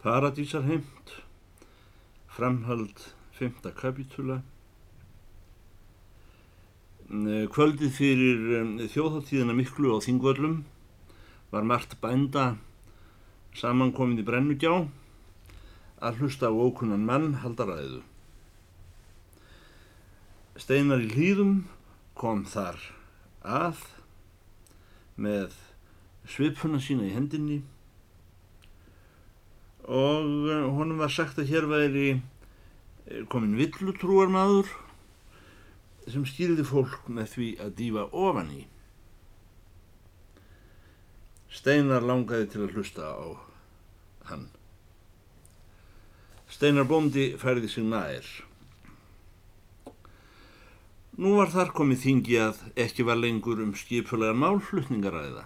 Paradísarheimt, framhald 5. kapitúla, kvöldið fyrir þjóðháttíðina miklu á Þingvöllum var margt bænda samankomið í Brennugjá að hlusta á ókunnan mann haldaræðu. Steinar í hlýðum kom þar að með svipuna sína í hendinni og eh, honum var sagt að hér væri eh, komin villutrúar maður sem skýrði fólk með því að dýfa ofan í. Steinar langaði til að hlusta á hann. Steinar bóndi færði sig nær. Nú var þar komið þingi að ekki var lengur um skipulega málflutningaræða.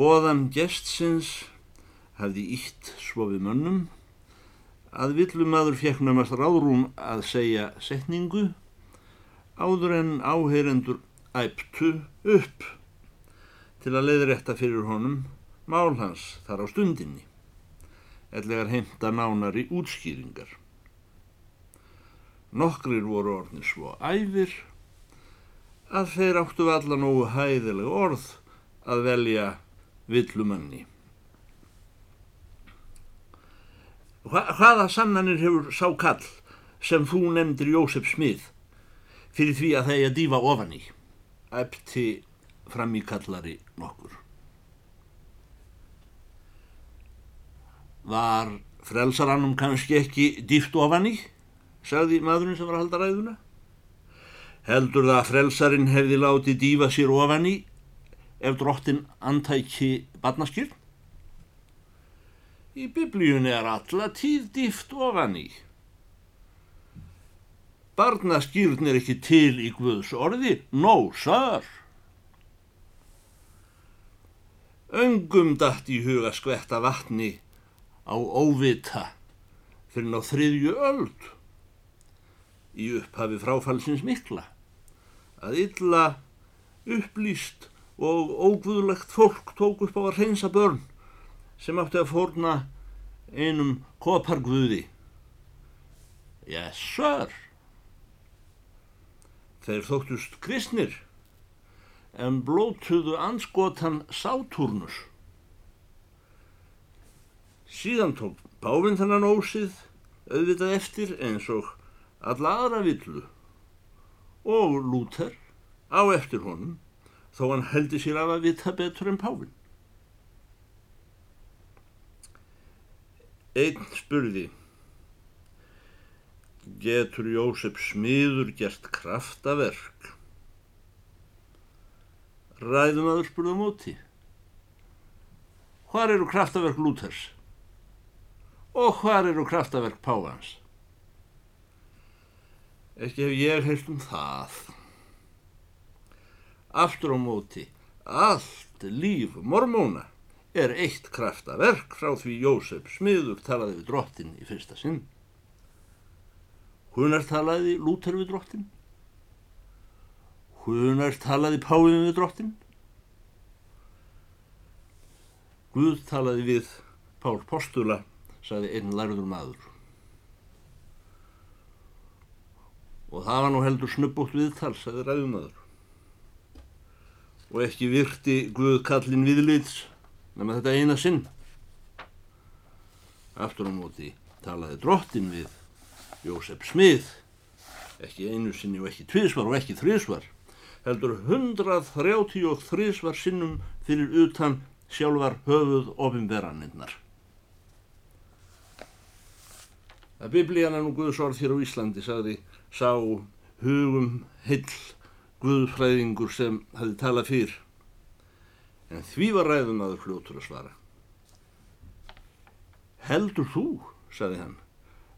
Bóðan gestsins hafði ítt svo við mönnum að villumadur fekk námast ráðrúm að segja setningu áður en áheyrendur æptu upp til að leiðrætta fyrir honum mál hans þar á stundinni ellegar heimta nánari útskýringar. Nokkrir voru orðin svo æfir að þeir áttu allan óu hæðileg orð að velja villumanni. Hvaða sannanir hefur sá kall sem þú nefndir Jósef Smið fyrir því að það er að dýfa ofan í æpti fram í kallari nokkur. Var frelsarannum kannski ekki dýft ofan í, sagði maðurinn sem var að halda ræðuna. Heldur það að frelsarinn hefði látið dýfa sér ofan í ef drottin antæki barnaskýrn? Í biblíunni er alla tíð dýft ofan í. Barnaskýrn er ekki til í Guðs orði, no sir. Öngum dætt í huga skvetta vatni á óvita fyrir ná þriðju öld í upphafi fráfallsins mikla að illa upplýst og óguðlegt fólk tók upp á að reynsa börn sem átti að fórna einum koparguði. Yes, sir. Þeir þóttust kristnir en blótuðu anskotan Sátúrnus. Síðan tók Pávinn þannan ósið auðvitað eftir eins og alla aðra villu og Lúter á eftir honum þó hann heldi sér af að vita betur en Pávinn. Einn spurði, getur Jósef smiður gert kraftaverk? Ræðum aður spurði á móti. Hvar eru kraftaverk Lúthers? Og hvar eru kraftaverk Pávans? Ekki hef ég heilt um það. Aftur á móti, allt líf mormóna er eitt kraftaverk frá því Jósef smiður talaði við drottin í fyrsta sinn. Hunar talaði Lúter við drottin? Hunar talaði Páin við drottin? Guð talaði við Pál Postula, saði einn lærður maður. Og það var nú heldur snubbótt viðtal, saði ræðumadur. Og ekki virti Guð kallin viðlits nema þetta eina sinn. Aftur á móti talaði drottin við Jósef Smið, ekki einu sinni og ekki tvísvar og ekki þrísvar, heldur 133 svar sinnum fyrir utan sjálfar höfuð ofinverðaninnar. Að biblían er nú Guðsorð hér á Íslandi, sagði sá hugum hill Guðfræðingur sem hefði talað fyrr en því var ræðum aður fljótur að svara. Heldur þú, saði hann,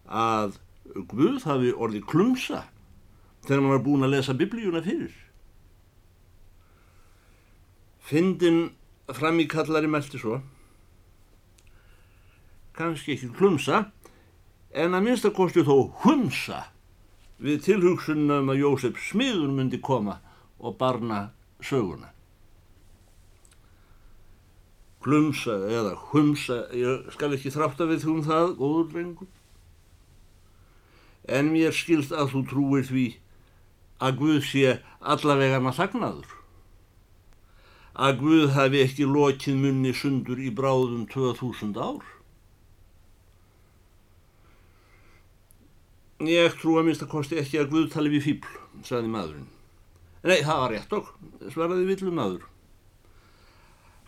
að Guð hafi orðið klumsa þegar maður var búin að lesa biblíuna fyrir? Fyndin fram í kallari meldi svo, kannski ekki klumsa, en að minnstakosti þó hunsa við tilhugsunum að Jósef smiður myndi koma og barna söguna. Glumsa eða humsa, ég skal ekki þrátta við þú um það, góður drengur. En mér skilst að þú trúir því að Guð sé allavega maður þagnaður. Að Guð hafi ekki lokið munni sundur í bráðum 2000 ár. Ég trú að minnst að kosti ekki að Guð tali við fíbl, sagði maðurinn. Nei, það var rétt okk, svaraði villu maður.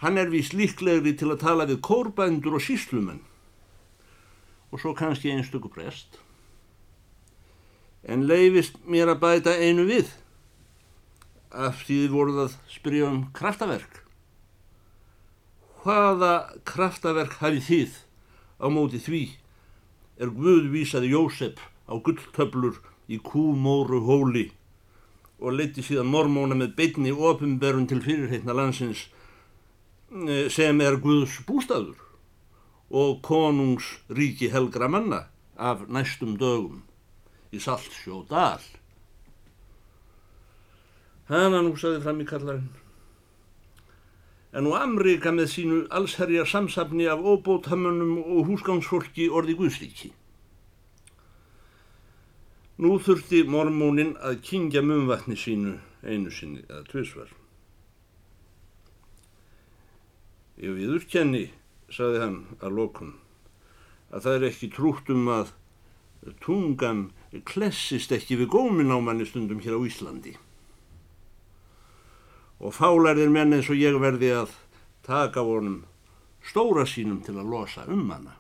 Hann er vís líklegri til að tala við kórbændur og síslumenn og svo kannski einstöku prest. En leifist mér að bæta einu við af því þið voruð að spyrja um kraftaverk. Hvaða kraftaverk hafið þið á móti því er Guð vísaði Jósef á gulltöflur í kúmóru hóli og leiti síðan mormóna með beitni ofinberun til fyrirheitna landsins sem er Guðs bústaður og konungs ríki helgra manna af næstum dögum í Saltsjó dal. Hanna nú saði fram í kallarinn. En nú Amrika með sínu allsherjar samsafni af óbótamönnum og húsgámsfólki orði Guðstíki. Nú þurfti mormónin að kingja mumvatni sínu einu sinni eða tvisvar. Ég viðurkenni, saði hann að lokum, að það er ekki trútt um að tungan klessist ekki við gómin á manni stundum hér á Íslandi. Og fálarðir menn eins og ég verði að taka vonum stóra sínum til að losa um hana.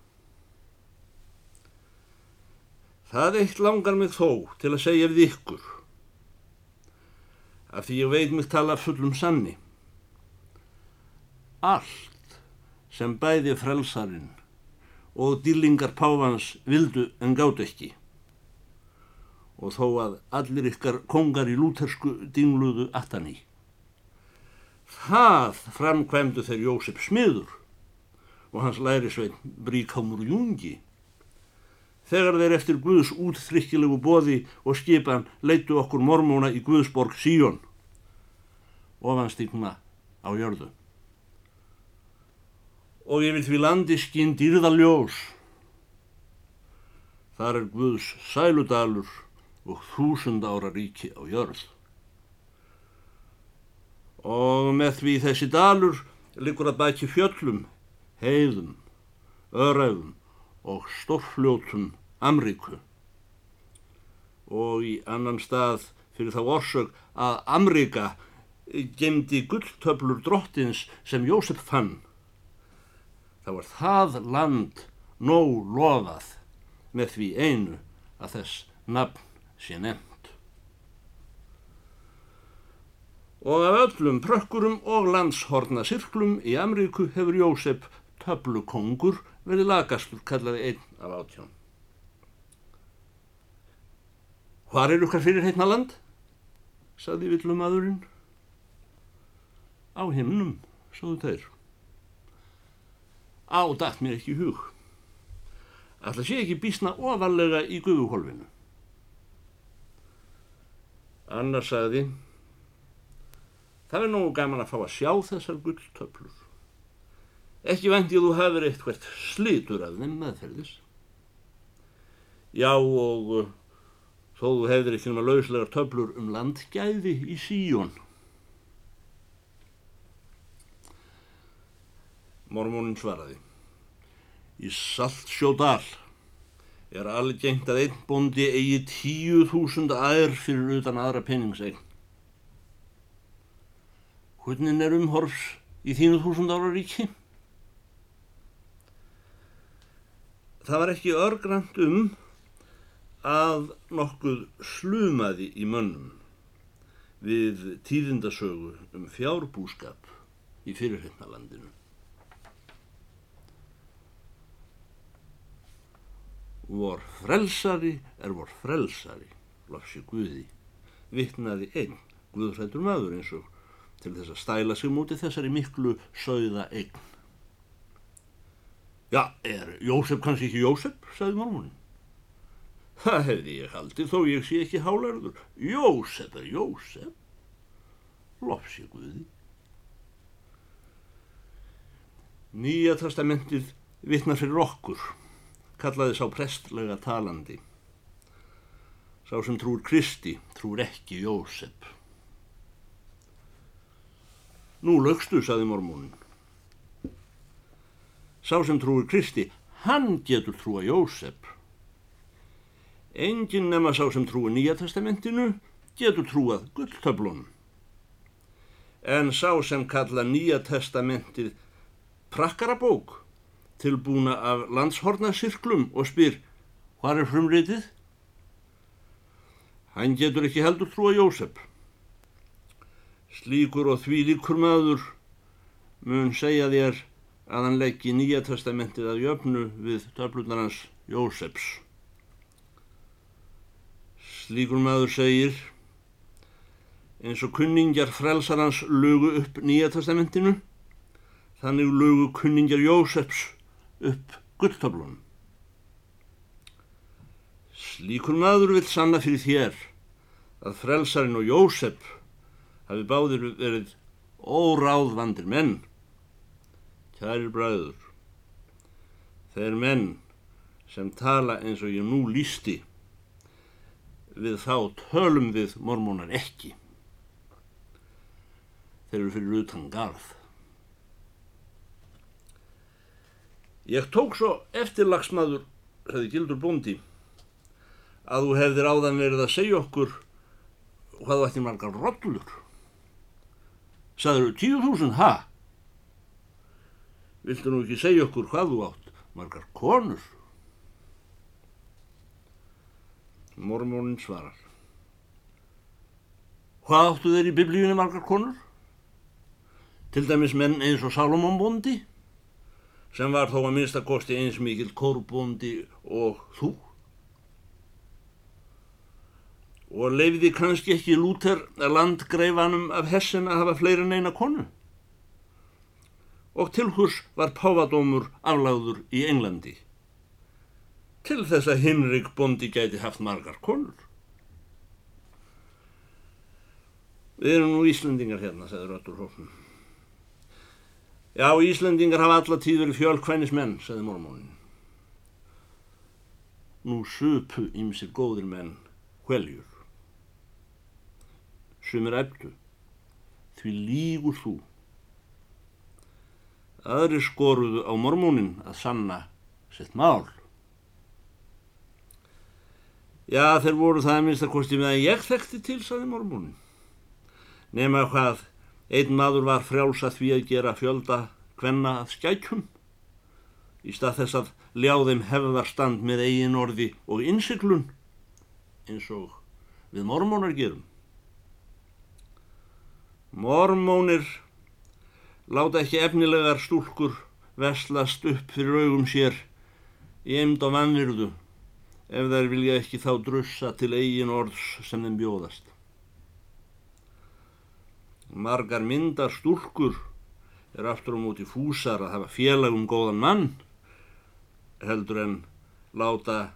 Það eitt langar mig þó til að segja við ykkur, af því ég veit mig tala fullum sanni. Allt sem bæði frelsarinn og dýlingar páfans vildu en gátt ekki, og þó að allir ykkar kongar í lútersku dingluðu aftan í. Það framkvæmdu þeir Jósef Smiður og hans lærisvein Bríkámur Jungi þegar þeir eftir Guðs útþrykkilegu boði og skipan leitu okkur mormóna í Guðsborg Síjón ofanstíkna á jörðu. Og yfir því landi skinn dýrðaljós. Þar er Guðs sæludalur og þúsund ára ríki á jörð. Og með því þessi dalur likur að bæti fjöllum, heiðum, öraugum og stórfljótum Amríku og í annan stað fyrir þá orsök að Amríka gemdi gulltöflur drottins sem Jósef fann. Það var það land nóg lofað með því einu að þess nafn sé nefnt. Og af öllum prökkurum og landshorna sirklum í Amríku hefur Jósef töflukongur verið lagastur kallaði einn af átján. Hvar er okkar fyrir heitna land? saði villumadurinn. Á himnum, sáðu þeir. Á dætt mér ekki hug. Alltaf sé ekki bísna ofalega í guðuhólfinu. Annar sagði, það er nógu gaman að fá að sjá þessar gulltöflur. Ekki vendið þú hafið eitthvað slitur af þeim meðferðis. Já og þó þú hefðir ekki náma lauslegar töflur um landgæði í síjón. Mormónin svaraði. Í Saltsjódal er algengt að einn bondi eigi tíu þúsund aður fyrir utan aðra penningsegn. Hvernig er umhorfs í þínu þúsund ára ríki? Það var ekki örgrant um að nokkuð slumaði í mönnum við tíðindasögu um fjárbúskap í fyrirhengnalandinu. Vor frelsari er vor frelsari, lofsi Guði, vittnaði einn Guðrættur maður eins og til þess að stæla sig múti þessari miklu sögða eign. Já, er Jósef kannski ekki Jósef, sagði mormunin. Það hefði ég haldið þó ég sé ekki hálarður. Jósef er Jósef. Lofsi Guði. Nýja testamentið vittnar fyrir okkur, kallaði sá prestlega talandi. Sá sem trúr Kristi, trúr ekki Jósef. Nú lögstu, saði mormónin. Sá sem trúir Kristi, hann getur trúa Jósef. Engin nema sá sem trúi Nýja testamentinu getur trúað gulltöflunum. En sá sem kalla Nýja testamentið prakkarabók tilbúna af landshornasirklum og spyr hvað er frumritið? Hann getur ekki heldur trúa Jósef. Slíkur og því líkur maður mun segja þér að hann leggji nýja testamentið að jöfnu við töflunar hans Jósefs. Slíkur maður segir eins og kunningjar frelsar hans lögu upp nýja testamentinu þannig lögu kunningjar Jósefs upp gulltöflunum. Slíkur maður vil sanna fyrir þér að frelsarinn og Jósef hafi báðir verið óráðvandir menn. Kærir bræður, þeir menn sem tala eins og ég nú lísti við þá tölum við mormónar ekki. Þeir eru fyrir utan garð. Ég tók svo eftirlagsmaður, hefði Gildur Bóndi, að þú hefðir áðan verið að segja okkur hvað þú ætti margar rollur. Saður þú tíu þúsund, ha? Viltu nú ekki segja okkur hvað þú átt margar konur? Mormónin svarar. Hvað áttu þeir í biblíunni margar konur? Til dæmis menn eins og Salomón Bóndi? Sem var þó að minnstakosti eins mikil kórbúndi og þú. Og leiði kannski ekki lúter að landgreifanum af hessin að hafa fleiri en eina konu. Og tilhurs var pávadómur afláður í Englandi. Til þess að Hinrik Bondi gæti haft margar konur. Við erum nú Íslandingar hérna, segður Öttur Hófnum. Já, Íslandingar hafa alla tíð verið fjölkvænismenn, sagði mormónin. Nú supu ímsir góðir menn hveljur. Sumir eftu, því lígur þú. Aðri skoruðu á mormónin að sanna sitt mál. Já, þeir voru það að minnst að kosti með að ég þekkti til, sagði mormónin. Nefna hvað Einn maður var frjáls að því að gera fjölda hvenna að skækjum í stað þess að ljá þeim hefðarstand með eigin orði og innsiklun eins og við mormónar gerum. Mormónir láta ekki efnilegar stúlkur veslast upp fyrir augum sér í eimd og vannirðu ef þær vilja ekki þá drussa til eigin orðs sem þeim bjóðast. Margar myndar stúrkur er aftur á móti fúsar að hafa félagum góðan mann heldur en láta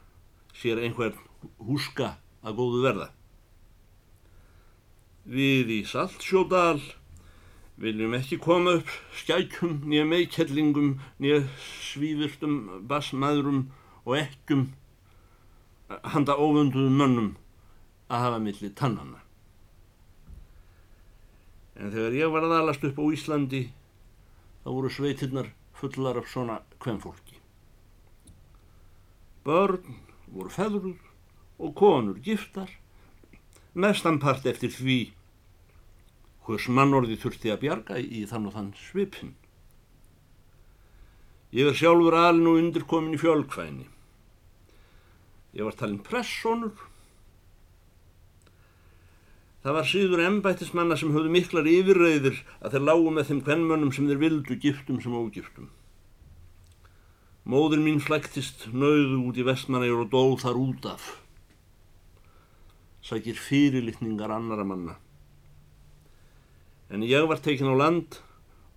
sér einhvern húska að góðu verða. Við í Saltsjódal viljum ekki koma upp skækjum nýja meikellingum nýja svíðustum basmaðurum og ekkum handa óvönduðum mönnum að hafa milli tannana en þegar ég var að alast upp á Íslandi þá voru sveitirnar fullar af svona kvennfólki. Börn voru feðruð og konur giftar, mestanpart eftir því hvers mannorði þurfti að bjarga í þann og þann svipin. Ég er sjálfur alin og undirkomin í fjölkvæni. Ég var talinn pressónur Það var síður ennbættismanna sem höfðu miklar yfirreyðir að þeir lágu með þeim kvennmönnum sem þeir vildu giftum sem ógiftum. Móður mín flæktist nauðu út í vestmanægur og dóð þar út af. Sækir fyrirlitningar annara manna. En ég var tekin á land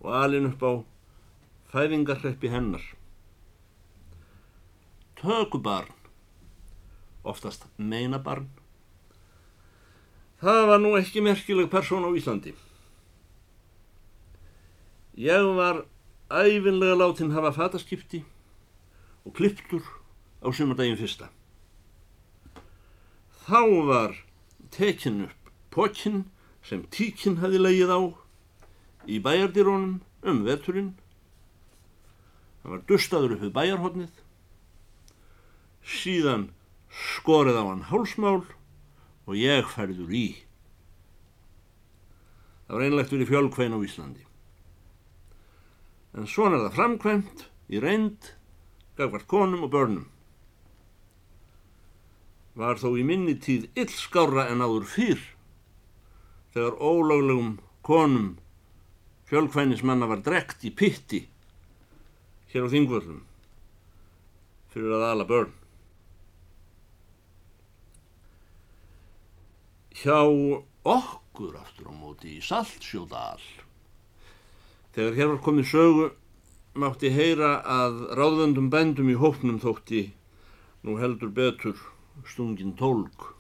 og alin upp á fæðingarhreppi hennar. Tökubarn, oftast meinabarn, Það var nú ekki merkileg persón á Íslandi. Ég var æfinlega látin hafa fataskipti og klipptur á sumardaginn fyrsta. Þá var tekin upp pokinn sem tíkinn hafi leið á í bæjardýrónum um veturinn. Það var dustaður upp við bæjarhóttnið, síðan skorið á hann hálsmál og ég færður í. Það var einlegt verið fjölkvein á Íslandi. En svona er það framkvæmt í reynd, gagvart konum og börnum. Var þó í minni tíð illskára en áður fyrr, þegar ólöglegum konum fjölkvænismanna var drekt í pitti hér á þingvöldum fyrir að ala börn. Hjá okkur aftur á móti í Saltsjódal Þegar hér var komið sögu mátti heyra að ráðvöndum bændum í hópnum þótti nú heldur betur stungin tólk.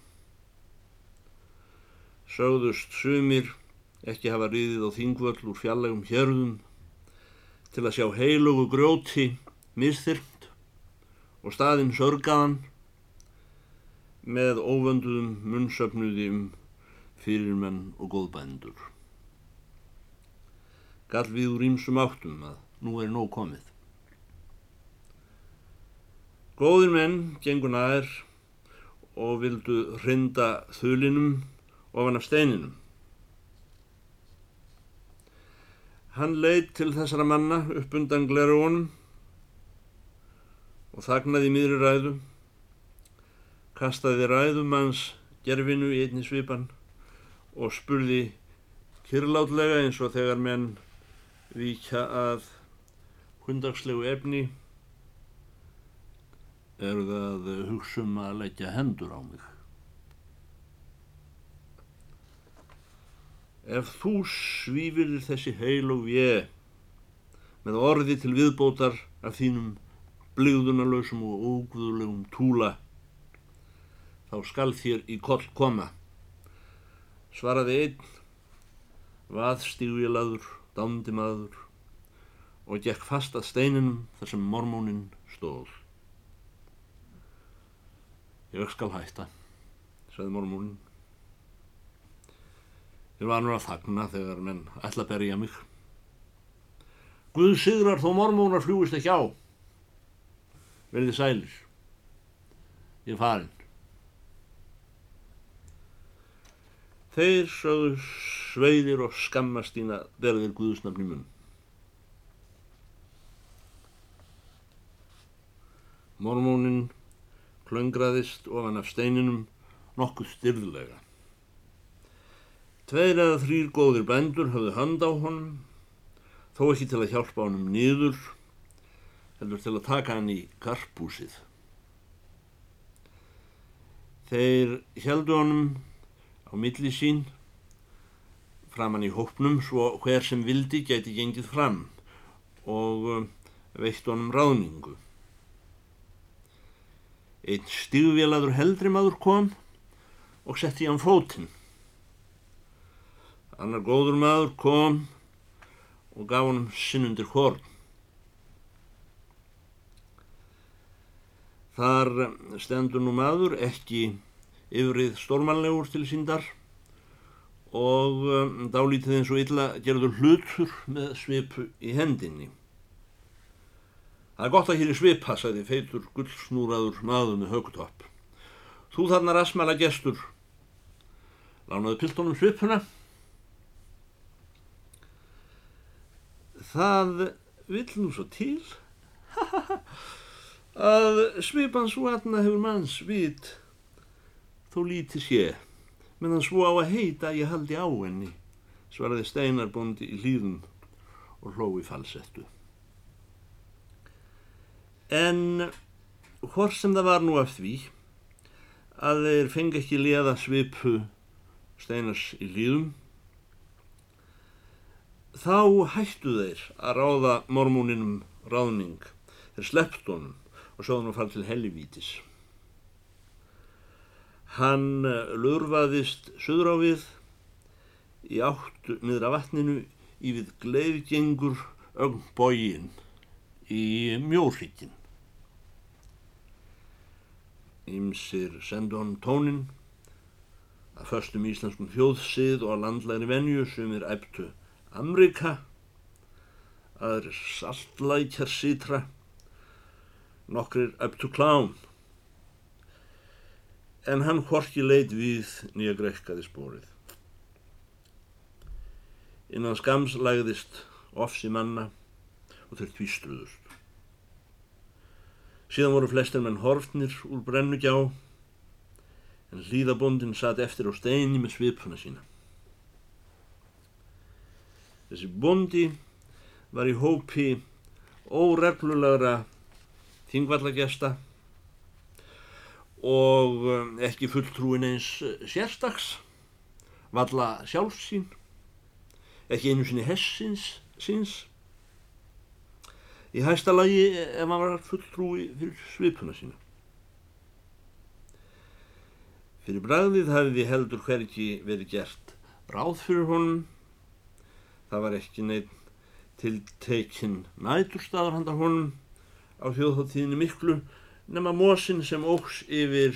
Sögðust sumir ekki hafa riðið á þingvöll úr fjallegum hérðum til að sjá heilugu grjóti misþyrmt og staðinn sörgaðan með óvönduðum munnsöfnuði um fyrirmenn og góðbændur gall við úr ímsum áttum að nú er nóg komið. Góðir menn gengur nær og vildu hrinda þulinum ofan af steininum. Hann leitt til þessara manna upp undan glerugunum og þagnaði miðri ræðu, kastaði ræðum hans gerfinu í einni svipan og spurði kyrlátlega eins og þegar menn víkja að hundagslegu efni er það hugsum að leggja hendur á mig. Ef þú svífir þessi heil og við með orði til viðbótar af þínum blíðunarlausum og óguðulegum túla, þá skal þér í koll koma. Svaraði einn, vaðstígvilaður, dándi maður og gekk fast að steininum þar sem mormónin stóð. Ég skal hætta, sagði mormónin. Ég var nú að þagna þegar menn ætla að berja mig. Guð sigrar þó mormónar fljúist ekki á. Verði sælir. Ég er farin. Þeir sögðu sveiðir og skammast þín að verða þér Guðusnafni mun. Mormónin klöngraðist ofan af steininum nokkuð styrðlega. Tveir eða þrýr góðir bændur hafðu hand á honum, þó ekki til að hjálpa honum nýður, heldur til að taka hann í karpúsið. Þeir heldu honum á milli sín framann í hópnum svo hver sem vildi gæti gengið fram og um, veitt honum ráðningu. Einn stígvélaður heldri maður kom og setti hann fótinn. Annar góður maður kom og gaf honum sinnundir horn. Þar stendur nú maður ekki yfrið stórmannlegur til síndar og um, dálítið eins og illa gerður hlutur með svipu í hendinni. Það er gott að hér í svipa, sagði feitur gullsnúraður maður með högutopp. Þú þarna rasmala gestur, lánaðu piltónum svipuna. Það vill nú svo til að svipan svo aðna hefur manns vit þó lítið sé, menn svo á að heita að ég haldi á henni, svaraði steinarbondi í hlýðum og hlói falsettu. En hvort sem það var nú af því að þeir fengi ekki liða svipu steinars í hlýðum, þá hættu þeir að ráða mormóninum ráðning, þeir slepptu honum og sóðum að fara til hellivítis. Hann eh, lurfaðist söður á við í áttu niður af vatninu í við gleiðgengur ögnbógin í mjórhryggin. Ímsir sendu hann tónin að förstum íslenskum þjóðsið og landlæri venju sem er æptu Amerika, aðrir saltlækjar sítra, nokkrir æptu klám. En hann horki leit við nýja greikkaði spórið. Innan skams lægðist ofsi manna og þeir tvístruðust. Síðan voru flestir menn horfnir úr brennugjá en hlýðabondin satt eftir á steini með svipuna sína. Þessi bondi var í hópi óreglulegra þingvallagesta og um, ekki fulltrúin eins sérstaks, valla sjálfsín, ekki einu sinni hessins síns, í hæsta lagi ef maður var fulltrúi fyrir svipuna sína. Fyrir bræðið hafiði heldur hverki verið gert ráð fyrir honum. Það var ekki neitt tiltekinn næturstaður handar honum á þjóðháttíðinu miklu nema mósin sem óks yfir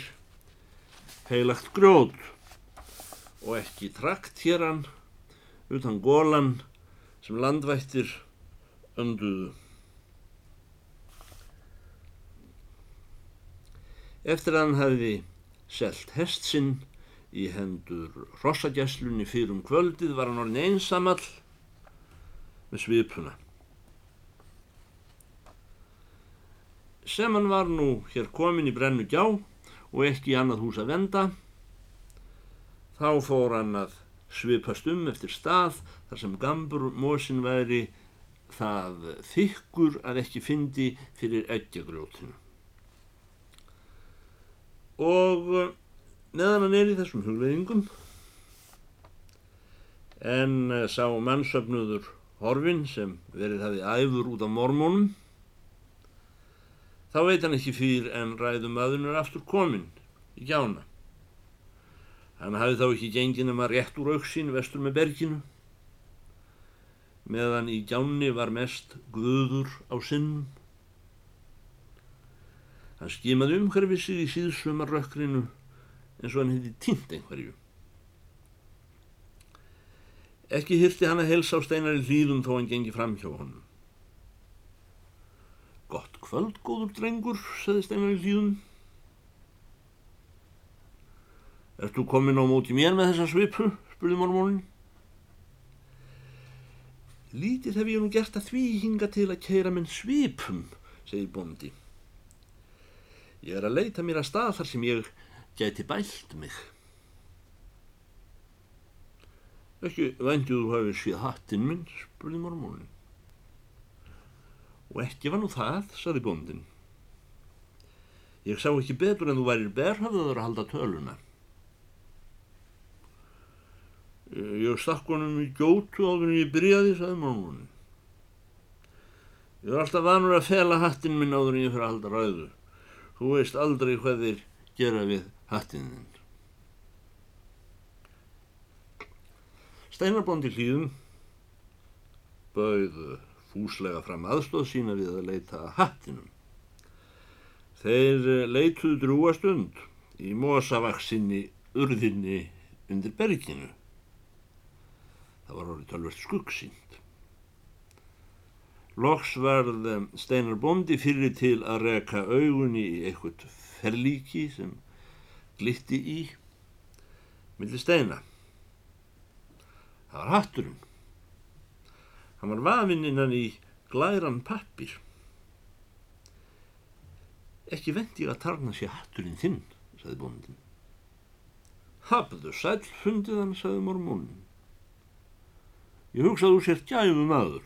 heilagt gróð og ekki trakt hér hann utan gólan sem landvættir önduðu. Eftir hann hafiði selt hest sinn í hendur rossagjæslunni fyrir um kvöldið var hann orðin einsamall með svipuna. Sem hann var nú hér komin í brennu gjá og ekki í annað hús að venda, þá fór hann að svipast um eftir stað þar sem gambur mósin væri það þykkur að ekki fyndi fyrir eggjagrjótinu. Og eh, neðan hann er í þessum hugleðingum en eh, sá mannsöfnuður horfin sem verið hafið æfur út af mormónum þá veit hann ekki fyrir en ræðum aðunur aftur komin í gjána hann hafið þá ekki gengin um að rétt úr auksín vestur með berginu meðan í gjáni var mest guður á sinnum Hann skimaði umhverfið sig í síðsumarrökkrinu eins og hann hefði týnt einhverju. Ekki hyrti hann að helsa á steinar í hlýðum þó hann gengi fram hjá honum. Kvöld, góður drengur, saði steinar í hlýðum. Ertu komin á móti mér með þessa svipu, spurði mormónin. Lítið hef ég nú gert að því hinga til að keira minn svipum, segir bondi. Ég er að leita mér að stað þar sem ég gæti bælt mig. Ekki vendið þú hafið síð hattinn minn, spurði mormónin. Og ekki var nú það, saði bóndin. Ég sá ekki betur en þú værir berhafðaður að halda töluna. Ég stakk honum í gjótu áður en ég byrjaði, saði mormónin. Ég er alltaf vanur að fela hattinn minn áður en ég fyrir að halda ræðu. Þú veist aldrei hvað þeir gera við hattininn. Steinarbóndi hlýðum bauð fúslega fram aðstóð sína við að leita að hattinum. Þeir leituð drúa stund í mosavaksinni urðinni undir berginu. Það var orðið tölvert skuggsýnd. Loks varð Steinar Bondi fyrir til að reka augunni í eitthvað ferlíki sem glitti í millir steina. Það var hatturinn. Hann var vafinn innan í glæran pappir. Ekki vendi að tarna sér hatturinn þinn, sagði bóndin. Hafðu sæl fundið hann, sagði mormónin. Ég hugsaðu sér gæfum aður.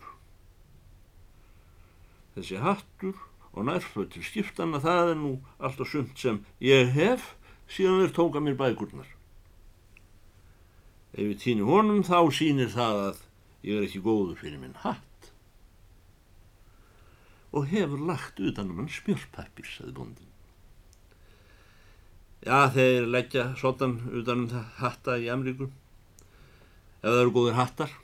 Þessi hattur og nærföld til skiptana það er nú alltaf sumt sem ég hef síðan þeir tóka mér bækurnar. Ef ég týni honum þá sínir það að ég er ekki góður fyrir minn hatt. Og hefur lagt utanum hann smjörpappir, saði bondin. Já, þeir leggja sotan utanum það hatta í Amríku. Ef það eru góðir hattar.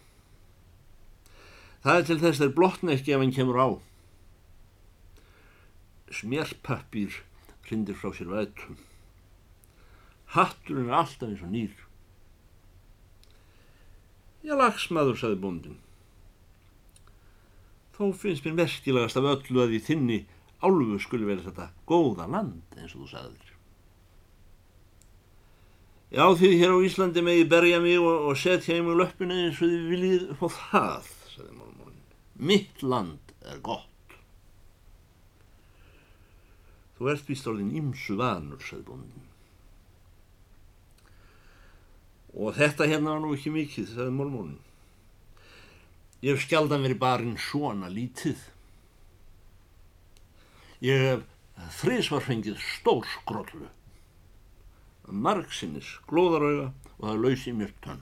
Það er til þess þeir blotna ekki ef hann kemur á. Smjörpappir hrindir frá sér vætum. Hatturinn er alltaf eins og nýr. Já, lagsmaður, saði bóndin. Þó finnst mér merkilegast af öllu að í þinni álfu skulle verið þetta góða land eins og þú sagðir. Já því hér á Íslandi megi berja mig og, og setja ég mig löppinu eins og þið viljið upp á það, sagði málmónin. Mitt land er gott. Þú ert vist orðin ímsu vanur, sagði bóndin. Og þetta hérna var nú ekki mikið, sagði málmónin. Ég hef skjaldan verið barinn svona lítið. Ég hef þrísvarfengið stór skrollu. Margsinnis glóðarauga og það lausi mér tönn.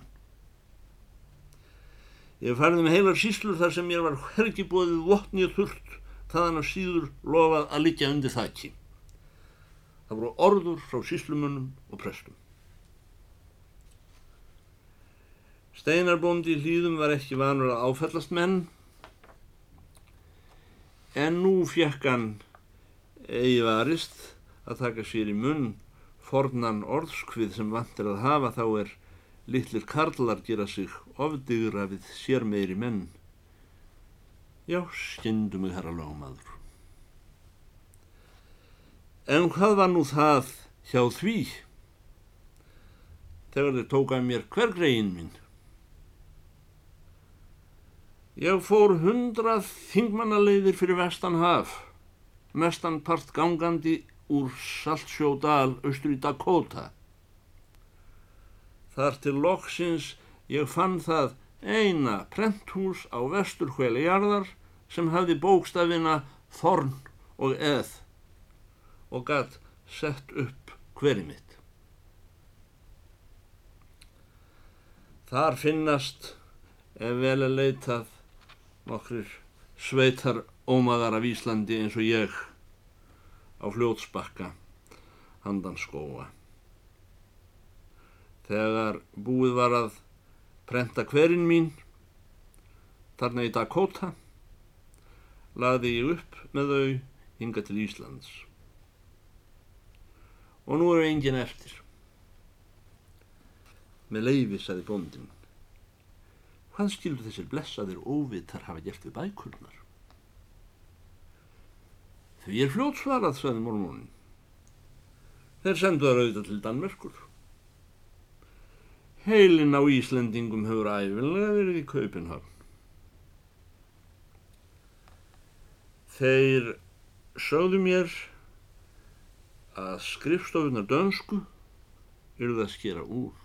Ég færið með heilar síslur þar sem mér var hvergi bóðið votnið þurrt þaðan að síður lofað að liggja undir þakki. Það voru orður frá síslumunum og prestum. Steinarbóndi í hlýðum var ekki vanur að áfællast menn en nú fjekk hann eigi varist að taka sér í munn fornan orðskvið sem vantir að hafa þá er litlir karlar gera sig ofdigra við sér meiri menn. Já, skyndu mig herra lögumadur. En hvað var nú það hjá því? Þegar þeir tókaði mér hver greiðin minn. Ég fór hundrað þingmannaleiðir fyrir vestan haf, mestan part gangandi úr Saltsjódal austur í Dakota. Þar til loksins ég fann það eina prenthús á vestur hveli jarðar sem hafði bókstafina Þorn og Eð og gatt sett upp hveri mitt. Þar finnast ef vel er leitað nokkrir sveitar ómaðar af Íslandi eins og ég á fljótsbakka handan skóa. Þegar búið var að prenta hverinn mín þarna í Dakota laði ég upp með þau hinga til Íslands. Og nú eru engin eftir. Með leiði, saði bóndin. Hvað skilur þessir blessaðir óvitar hafa gert við bækurnar? Því er fljótsvarað, sagði mormónin. Þeir sendu það auðvitað til Danmerkur. Heilin á Íslendingum hefur æfinlega verið í Kaupenhavn. Þeir sögðu mér að skrifstofunar dönsku eru það að skera úr.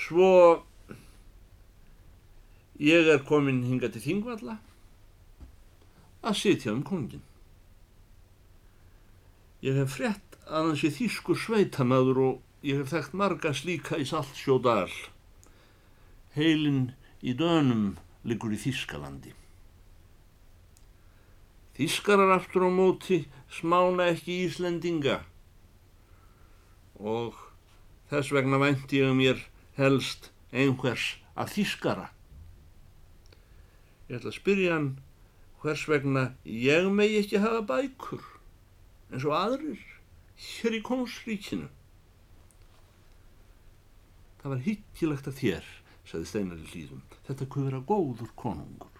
Svo ég er komin hinga til Þingvalla að sitja um kongin. Ég hef frett að hans ég þýsku sveitamaður og ég hef þekkt marga slíka í Saltsjódal. Heilin í dönum liggur í Þískalandi. Þískarar aftur á móti smána ekki Íslendinga og þess vegna vænti ég mér helst einhvers að Þískara. Ég ætla að spyrja hann hvers vegna ég megi ekki hafa bækur eins og aðrir hér í kongsríkinu. Það var hyggilegt að þér, sagði Steinar í hlýðum. Þetta kuð vera góður konungur.